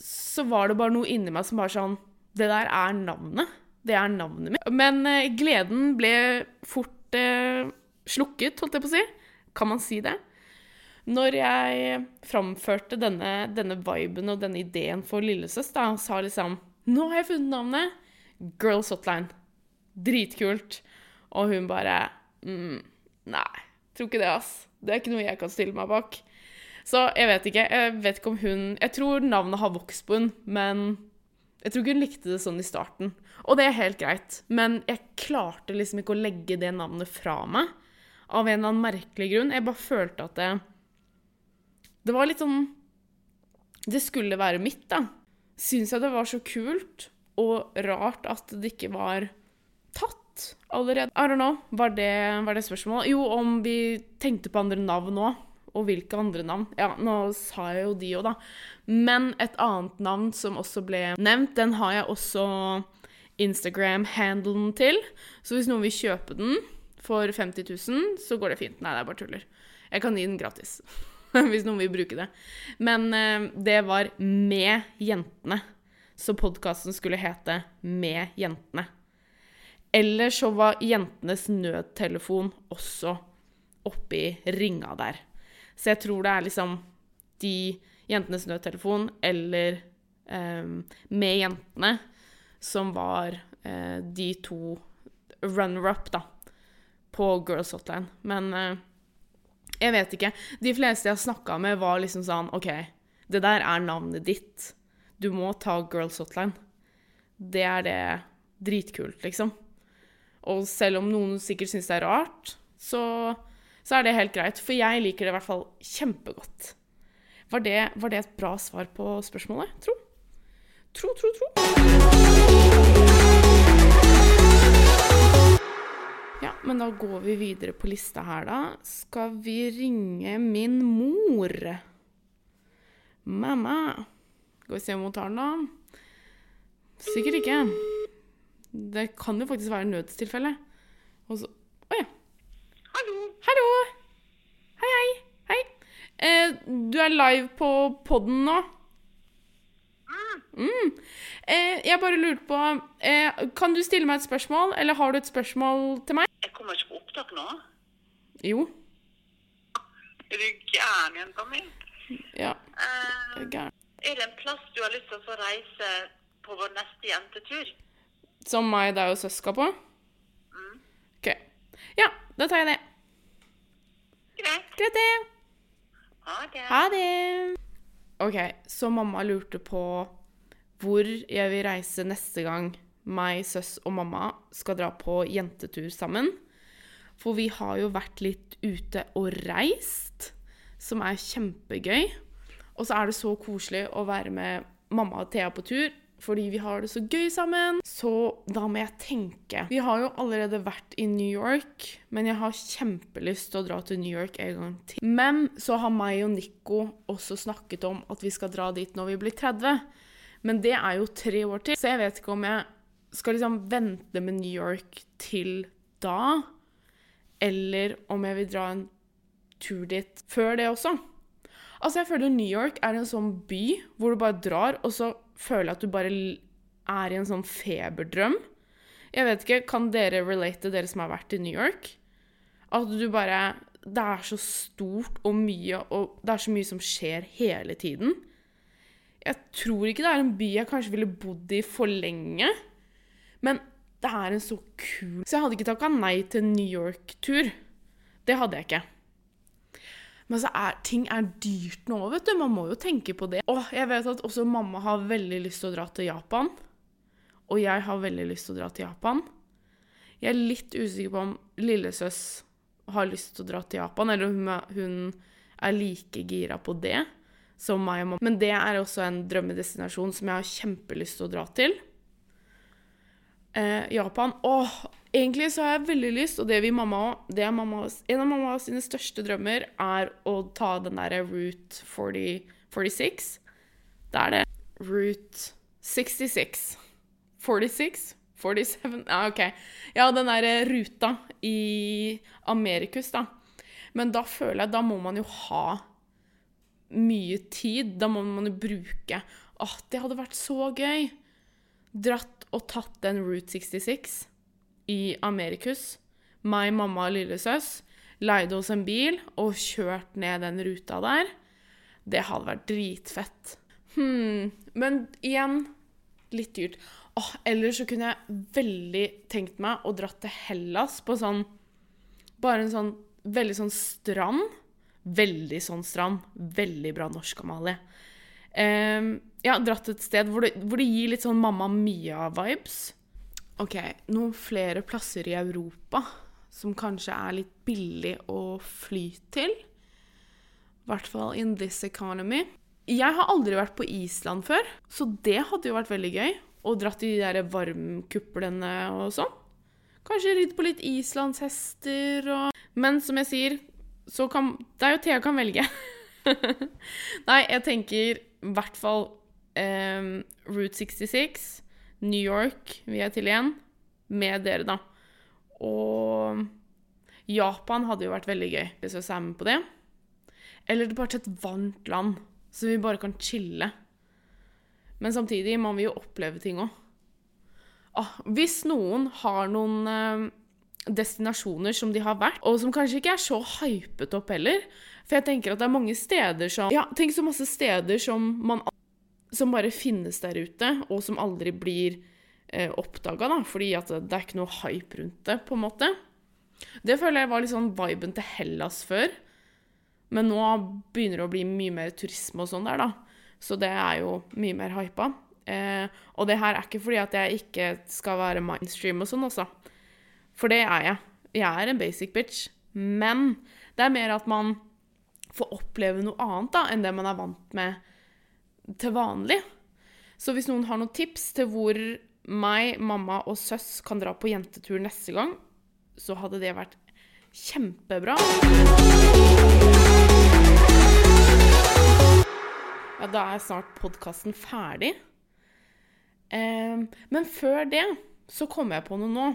så var det bare noe inni meg som bare sånn Det der er navnet. Det er navnet mitt. Men eh, gleden ble fort eh, slukket, holdt jeg på å si. Kan man si det? Når jeg framførte denne, denne viben og denne ideen for lillesøs, da, sa liksom Nå har jeg funnet navnet. Girls Hotline. Dritkult. Og hun bare mm, Nei, tror ikke det, ass. Det er ikke noe jeg kan stille meg bak. Så jeg vet ikke. Jeg vet ikke om hun Jeg tror navnet har vokst på hun, men jeg tror ikke hun likte det sånn i starten. Og det er helt greit, men jeg klarte liksom ikke å legge det navnet fra meg. Av en eller annen merkelig grunn. Jeg bare følte at det Det var litt sånn Det skulle være mitt, da. Syns jeg det var så kult og rart at det ikke var tatt allerede. I don't know. Var det, var det spørsmålet? Jo, om vi tenkte på andre navn òg. Og hvilke andre navn? Ja, nå sa jeg jo de òg, da. Men et annet navn som også ble nevnt, den har jeg også Instagram-handelen til. Så hvis noen vil kjøpe den for 50 000, så går det fint. Nei, det er bare tuller. Jeg kan gi den gratis. hvis noen vil bruke det. Men eh, det var Med jentene. Så podkasten skulle hete Med jentene. Eller så var Jentenes nødtelefon også oppi ringa der. Så jeg tror det er liksom de Jentenes nødtelefon eller um, Med jentene som var uh, de to runner-up, da, på Girls Hotline. Men uh, jeg vet ikke. De fleste jeg snakka med, var liksom sånn OK, det der er navnet ditt. Du må ta Girls Hotline. Det er det dritkult, liksom. Og selv om noen sikkert syns det er rart, så så er det helt greit. For jeg liker det i hvert fall kjempegodt. Var det, var det et bra svar på spørsmålet? Tro. Tro, tro, tro. Ja, men da går vi videre på lista her, da. Skal vi ringe min mor? Mamma. Skal vi se om hun tar den, da? Sikkert ikke. Det kan jo faktisk være nødstilfelle. Og så Å ja. Hallo. Hallo! Hei, hei. Hei. Eh, du er live på podden nå. Mm. Eh, jeg bare lurte på eh, Kan du stille meg et spørsmål, eller har du et spørsmål til meg? Jeg kommer ikke på opptak nå. Jo. Er du gæren, jenta mi? Ja. Jeg det er gæren. er det en plass du har lyst til å få reise på vår neste jentetur? Som meg, deg og søska på? OK. Ja, da tar jeg det. Greit. Greit, det. Ha det. Ha det. OK, så mamma lurte på hvor jeg vil reise neste gang meg, søs og mamma skal dra på jentetur sammen. For vi har jo vært litt ute og reist, som er kjempegøy. Og så er det så koselig å være med mamma og Thea på tur, fordi vi har det så gøy sammen. Så da må jeg tenke. Vi har jo allerede vært i New York, men jeg har kjempelyst til å dra til New York en gang til. Men så har meg og Nico også snakket om at vi skal dra dit når vi blir 30. Men det er jo tre år til, så jeg vet ikke om jeg skal liksom vente med New York til da, eller om jeg vil dra en tur dit før det også. Altså, jeg føler New York er en sånn by hvor du bare drar, og så føler jeg at du bare er i en sånn feberdrøm. Jeg vet ikke, kan dere relate, dere som har vært i New York? At du bare Det er så stort og mye, og det er så mye som skjer hele tiden. Jeg tror ikke det er en by jeg kanskje ville bodd i for lenge. Men det er en så kul Så jeg hadde ikke takka nei til New York-tur. Det hadde jeg ikke. Men så er, ting er dyrt nå, vet du. Man må jo tenke på det. Og jeg vet at også mamma har veldig lyst til å dra til Japan. Og jeg har veldig lyst til å dra til Japan. Jeg er litt usikker på om lillesøs har lyst til å dra til Japan, eller om hun er like gira på det som meg og mamma. Men det er også en drømmedestinasjon som jeg har kjempelyst til å dra til. Eh, Japan Åh, egentlig så har jeg veldig lyst, og det vil mamma òg En av mamma sine største drømmer er å ta den derre Route 40, 46. Det er det. Route 66. 46? 47? Ja, OK. Ja, den derre ruta i Amerikus, da. Men da føler jeg Da må man jo ha mye tid. Da må man jo bruke Åh, det hadde vært så gøy! Dratt og tatt den Route 66 i Amerikus. Meg, mamma og lillesøs leide oss en bil og kjørt ned den ruta der. Det hadde vært dritfett. Hm. Men igjen litt dyrt. Åh, ellers så kunne jeg veldig tenkt meg å dratt til Hellas på sånn Bare en sånn veldig sånn strand. Veldig sånn strand. Veldig bra norsk, Amalie. Um, ja, dratt et sted hvor det, hvor det gir litt sånn Mamma Mia-vibes. OK, noen flere plasser i Europa som kanskje er litt billig å fly til. I hvert fall in this economy. Jeg har aldri vært på Island før, så det hadde jo vært veldig gøy. Og dratt i de der varmkuplene og sånn. Kanskje ridd på litt islandshester og Men som jeg sier, så kan Det er jo Thea kan velge. Nei, jeg tenker i hvert fall um, Route 66, New York vil jeg til igjen. Med dere, da. Og Japan hadde jo vært veldig gøy hvis vi er med på det. Eller det bare til et varmt land, så vi bare kan chille. Men samtidig må vi jo oppleve ting òg. Ah, hvis noen har noen eh, destinasjoner som de har vært, og som kanskje ikke er så hypet opp heller For jeg tenker at det er mange steder som Ja, tenk så masse steder som man Som bare finnes der ute, og som aldri blir eh, oppdaga, da, fordi at det, er ikke noe hype rundt det, på en måte. Det føler jeg var litt sånn viben til Hellas før. Men nå begynner det å bli mye mer turisme og sånn der, da. Så det er jo mye mer hypa. Eh, og det her er ikke fordi at jeg ikke skal være mindstream og sånn, også. For det er jeg. Jeg er en basic bitch. Men det er mer at man får oppleve noe annet da, enn det man er vant med til vanlig. Så hvis noen har noen tips til hvor meg, mamma og søs kan dra på jentetur neste gang, så hadde det vært kjempebra. Ja, da er snart podkasten ferdig. Eh, men før det så kom jeg på noe nå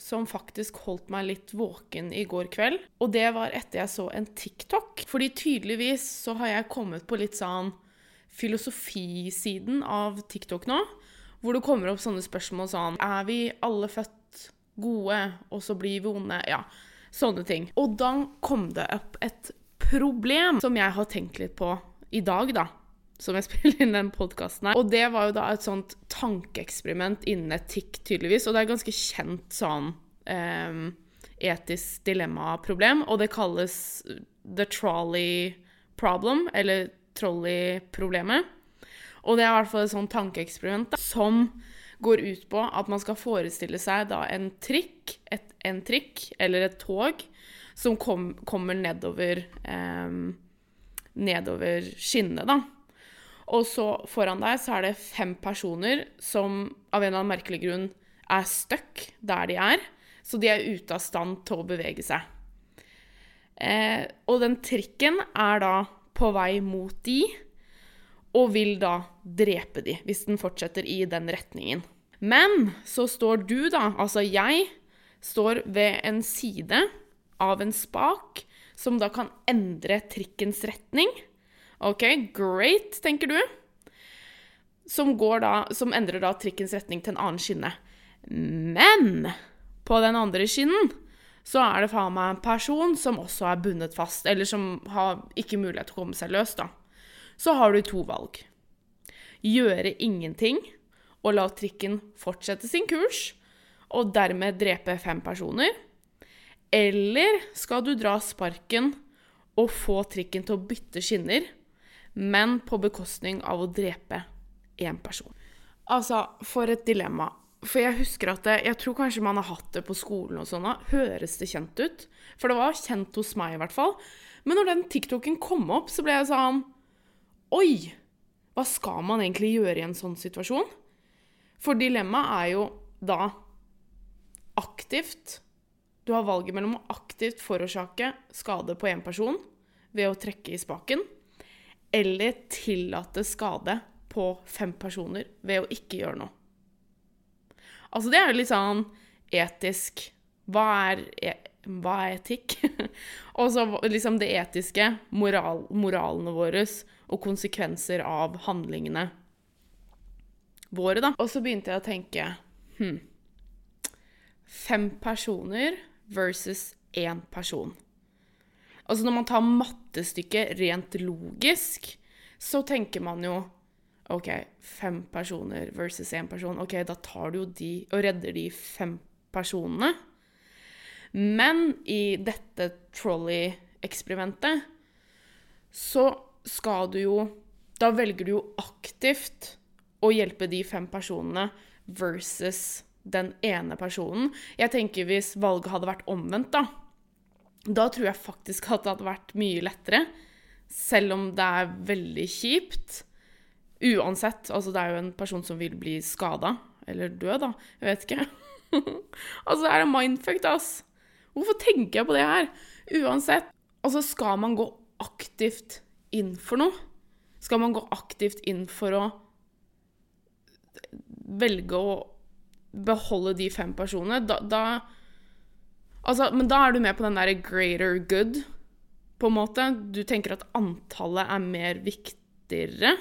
som faktisk holdt meg litt våken i går kveld. Og det var etter jeg så en TikTok. Fordi tydeligvis så har jeg kommet på litt sånn filosofisiden av TikTok nå. Hvor det kommer opp sånne spørsmål sånn Er vi alle født gode, og så blir vi onde? Ja, sånne ting. Og da kom det opp et problem som jeg har tenkt litt på i dag, da som jeg spiller inn den podkasten her. Og det var jo da et sånt tankeeksperiment innen etikk, tydeligvis. Og det er ganske kjent sånn eh, etisk dilemma-problem. Og det kalles the trolley problem, eller trolley-problemet. Og det er i hvert fall et sånt tankeeksperiment som går ut på at man skal forestille seg da en trikk, et, en trikk eller et tog som kom, kommer nedover eh, nedover skinnet, da. Og så foran deg så er det fem personer som av en eller annen merkelig grunn er stuck der de er. Så de er ute av stand til å bevege seg. Eh, og den trikken er da på vei mot de, og vil da drepe de, hvis den fortsetter i den retningen. Men så står du, da, altså jeg, står ved en side av en spak som da kan endre trikkens retning. OK, great, tenker du. Som, da, som endrer da trikkens retning til en annen skinne. Men på den andre skinnen så er det faen meg en person som også er bundet fast, eller som har ikke mulighet til å komme seg løs, da. Så har du to valg. Gjøre ingenting og la trikken fortsette sin kurs, og dermed drepe fem personer. Eller skal du dra sparken og få trikken til å bytte skinner men på bekostning av å drepe én person. Altså, for et dilemma. For jeg husker at det, Jeg tror kanskje man har hatt det på skolen og sånn. Høres det kjent ut? For det var kjent hos meg, i hvert fall. Men når den TikToken kom opp, så ble jeg sånn Oi! Hva skal man egentlig gjøre i en sånn situasjon? For dilemmaet er jo da aktivt Du har valget mellom å aktivt forårsake skade på én person ved å trekke i spaken, eller tillate skade på fem personer ved å ikke gjøre noe. Altså, det er jo litt sånn etisk Hva er, e hva er etikk? og så liksom det etiske, moral, moralene våre og konsekvenser av handlingene våre, da. Og så begynte jeg å tenke hm, Fem personer versus én person. Altså når man tar mattestykket rent logisk, så tenker man jo OK, fem personer versus én person. OK, da tar du jo de og redder de fem personene. Men i dette trolley-eksperimentet så skal du jo Da velger du jo aktivt å hjelpe de fem personene versus den ene personen. Jeg tenker hvis valget hadde vært omvendt, da, da tror jeg faktisk at det hadde vært mye lettere. Selv om det er veldig kjipt. Uansett. Altså, det er jo en person som vil bli skada. Eller død, da. Jeg vet ikke. altså, det er en mindfuck, ass. Hvorfor tenker jeg på det her? Uansett. Altså, skal man gå aktivt inn for noe? Skal man gå aktivt inn for å velge å beholde de fem personene, da, da Altså, men da er du med på den derre greater good, på en måte. Du tenker at antallet er mer viktigere.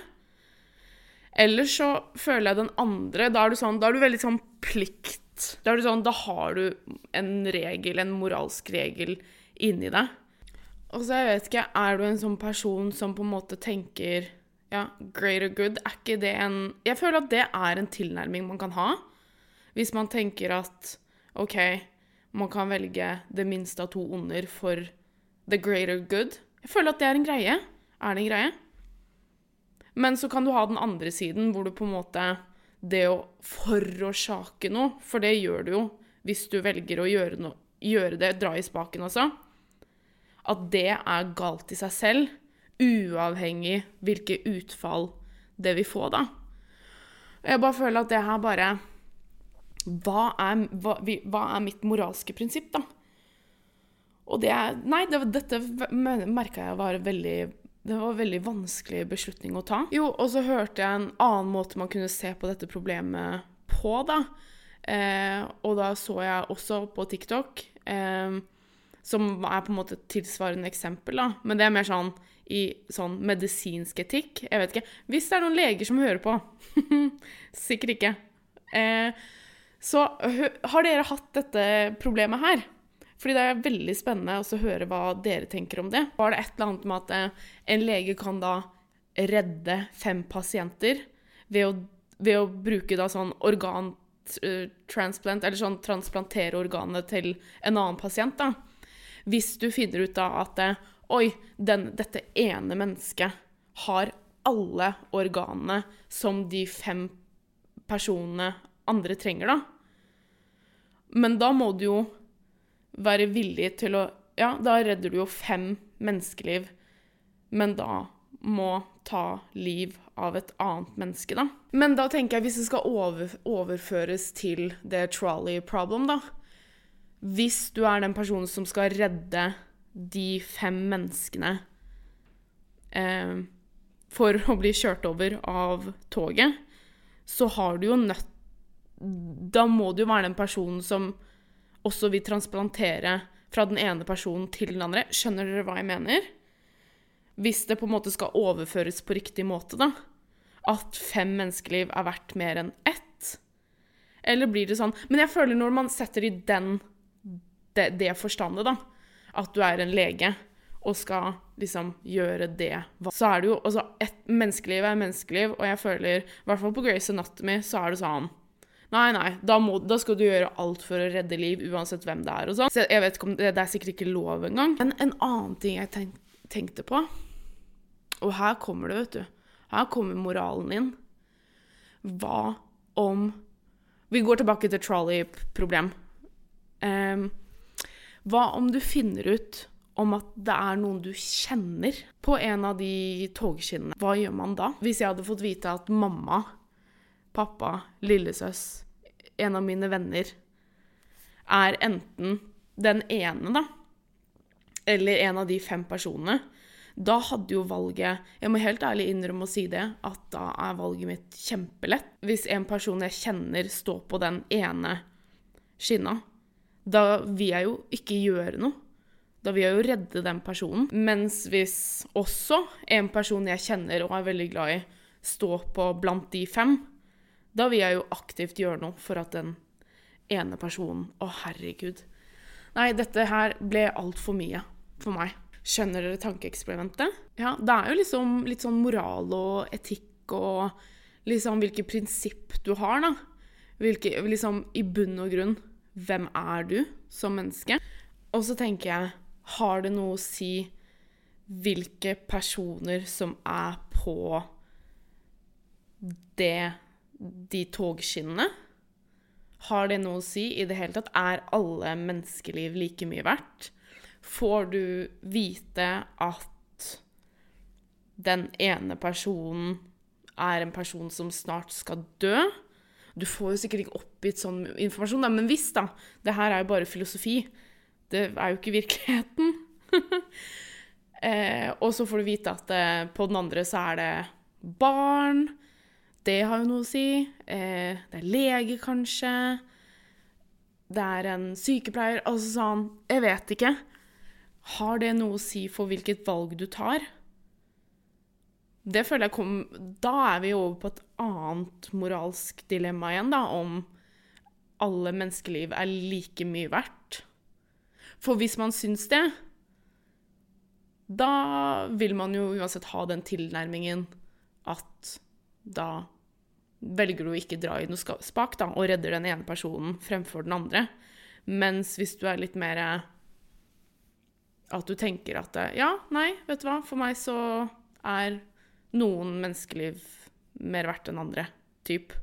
Eller så føler jeg den andre Da er du, sånn, da er du veldig sånn plikt. Da, er du sånn, da har du en regel, en moralsk regel, inni deg. Og så jeg vet ikke, er du en sånn person som på en måte tenker ja, greater good, er ikke det en Jeg føler at det er en tilnærming man kan ha. Hvis man tenker at OK, man kan velge det minste av to onder for the greater good. Jeg føler at det er en greie. Er det en greie? Men så kan du ha den andre siden, hvor du på en måte Det å forårsake noe, for det gjør du jo hvis du velger å gjøre, no, gjøre det, dra i spaken altså, at det er galt i seg selv, uavhengig hvilke utfall det vil få, da. Jeg bare føler at det her bare hva er, hva, hva er, mitt moralske prinsipp, da? Og det er Nei, det, dette merka jeg var veldig det var en veldig vanskelig beslutning å ta. Jo, og så hørte jeg en annen måte man kunne se på dette problemet på, da. Eh, og da så jeg også på TikTok, eh, som er på en måte et tilsvarende eksempel, da. Men det er mer sånn i sånn medisinsk etikk. Jeg vet ikke. Hvis det er noen leger som hører på. Sikkert ikke. Eh, så har dere hatt dette problemet her? Fordi det er veldig spennende å høre hva dere tenker om det. Var det et eller annet med at eh, en lege kan da redde fem pasienter ved å, ved å bruke da sånn organtransplant, eller sånn transplantere organet til en annen pasient, da. Hvis du finner ut da at eh, Oi, den, dette ene mennesket har alle organene som de fem personene andre trenger, da. Men da må du jo være villig til å Ja, da redder du jo fem menneskeliv, men da må ta liv av et annet menneske, da. Men da tenker jeg, hvis det skal over, overføres til det trolley problem, da Hvis du er den personen som skal redde de fem menneskene eh, for å bli kjørt over av toget, så har du jo nødt da må du jo være den personen som også vil transplantere fra den ene personen til den andre. Skjønner dere hva jeg mener? Hvis det på en måte skal overføres på riktig måte, da. At fem menneskeliv er verdt mer enn ett. Eller blir det sånn Men jeg føler når man setter i den det, det forstandet, da, at du er en lege og skal liksom gjøre det Så er det jo Altså, et menneskeliv er menneskeliv, og jeg føler, i hvert fall på Grace Anatomy, så er det sånn Nei, nei, da, må, da, skal du gjøre alt for å redde liv, uansett hvem det er. og sånn. Så jeg vet ikke om det, det er sikkert ikke lov engang. Men en annen ting jeg tenk, tenkte på Og her kommer det, vet du. Her kommer moralen inn. Hva om Vi går tilbake til trolley-problem. Um, hva om du finner ut om at det er noen du kjenner på en av de togskinnene. Hva gjør man da? Hvis jeg hadde fått vite at mamma, pappa, lillesøs, en av mine venner, er enten den ene, da, eller en av de fem personene, da hadde jo valget Jeg må helt ærlig innrømme å si det, at da er valget mitt kjempelett. Hvis en person jeg kjenner, står på den ene skinna, da vil jeg jo ikke gjøre noe. Da vil jeg jo redde den personen. Mens hvis også en person jeg kjenner og er veldig glad i, står på blant de fem, da vil jeg jo aktivt gjøre noe for at den ene personen Å, herregud. Nei, dette her ble altfor mye for meg. Skjønner dere tankeeksperimentet? Ja, det er jo liksom litt sånn moral og etikk og liksom hvilke prinsipp du har, da. Hvilke, liksom i bunn og grunn hvem er du som menneske? Og så tenker jeg, har det noe å si hvilke personer som er på det de togskinnene? Har det noe å si i det hele tatt? Er alle menneskeliv like mye verdt? Får du vite at den ene personen er en person som snart skal dø? Du får jo sikkert ikke oppgitt sånn informasjon, men hvis, da. Det her er jo bare filosofi. Det er jo ikke virkeligheten. eh, og så får du vite at eh, på den andre så er det barn. Det har jo noe å si. Eh, det er lege, kanskje. Det er en sykepleier. Altså sånn Jeg vet ikke. Har det noe å si for hvilket valg du tar? Det føler jeg kom Da er vi over på et annet moralsk dilemma igjen, da, om alle menneskeliv er like mye verdt. For hvis man syns det, da vil man jo uansett ha den tilnærmingen at da velger du å ikke dra i noe spak da, og redder den ene personen fremfor den andre. Mens hvis du er litt mer At du tenker at ja, nei, vet du hva, for meg så er noen menneskeliv mer verdt enn andre. Typ.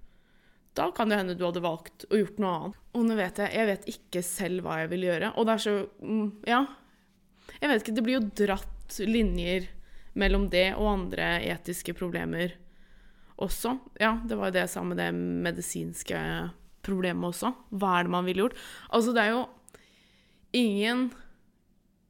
Da kan det hende du hadde valgt å gjort noe annet. Og nå vet jeg Jeg vet ikke selv hva jeg vil gjøre. Og det er så mm, Ja. Jeg vet ikke. Det blir jo dratt linjer mellom det og andre etiske problemer også. Ja, det var jo det jeg sa med det medisinske problemet også. Hva er det man ville gjort? Altså, det er jo ingen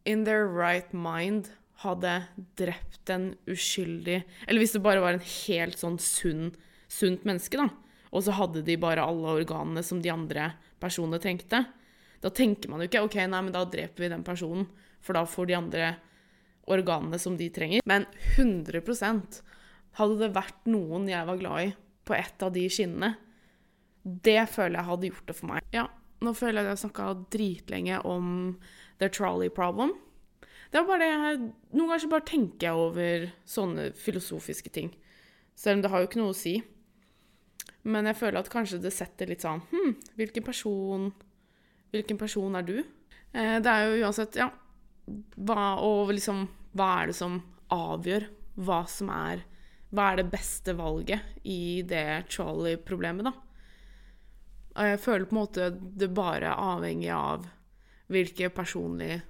in their right mind hadde drept en uskyldig Eller hvis det bare var en helt sånn sunn, sunt menneske, da. Og så hadde de bare alle organene som de andre personene trengte. Da tenker man jo ikke OK, nei, men da dreper vi den personen, for da får de andre organene som de trenger. Men 100 hadde det vært noen jeg var glad i på et av de skinnene, det føler jeg hadde gjort det for meg. Ja, nå føler jeg at jeg har snakka dritlenge om the trolley problem. Det var bare det jeg Noen ganger så bare tenker jeg over sånne filosofiske ting. Selv om det har jo ikke noe å si. Men jeg føler at kanskje det setter litt sånn Hm, hvilken person Hvilken person er du? Eh, det er jo uansett, ja hva, Og liksom Hva er det som avgjør hva som er Hva er det beste valget i det trolley-problemet, da? Og jeg føler på en måte det bare er avhengig av hvilket personlig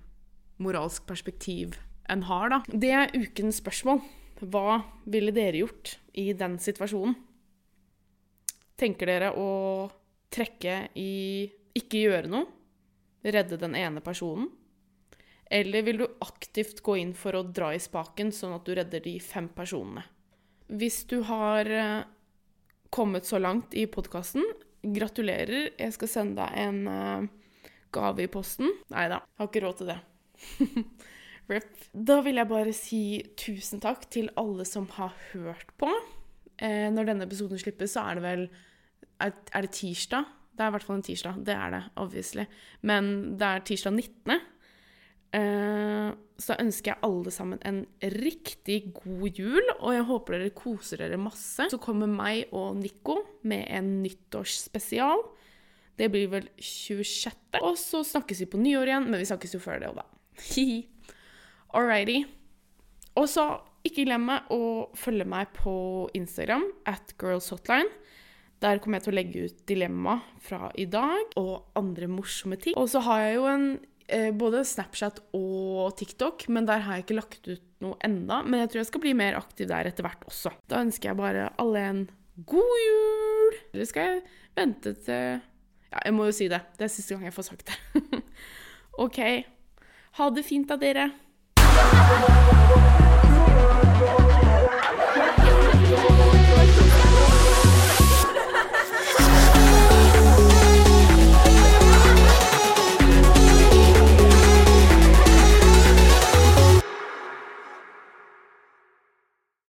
moralsk perspektiv en har, da. Det er ukens spørsmål. Hva ville dere gjort i den situasjonen? Tenker dere å trekke i ikke gjøre noe? Redde den ene personen? Eller vil du aktivt gå inn for å dra i spaken, sånn at du redder de fem personene? Hvis du har eh, kommet så langt i podkasten, gratulerer. Jeg skal sende deg en uh, gave i posten. Nei da, har ikke råd til det. Rip. Da vil jeg bare si tusen takk til alle som har hørt på. Eh, når denne episoden slippes, så er det vel Er, er det tirsdag? Det er i hvert fall en tirsdag. Det er det, obviously. Men det er tirsdag 19. Eh, så ønsker jeg alle sammen en riktig god jul, og jeg håper dere koser dere masse. Så kommer meg og Nico med en nyttårsspesial. Det blir vel 26. Og så snakkes vi på nyår igjen, men vi snakkes jo før det òg, da. Alrighty. Og så ikke glem å følge meg på Instagram at girlshotline. Der kommer jeg til å legge ut dilemma fra i dag og andre morsomme ting. Og så har jeg jo en både Snapchat og TikTok, men der har jeg ikke lagt ut noe enda. Men jeg tror jeg skal bli mer aktiv der etter hvert også. Da ønsker jeg bare alle en god jul! Eller skal jeg vente til Ja, jeg må jo si det. Det er siste gang jeg får sagt det. OK. Ha det fint da, dere.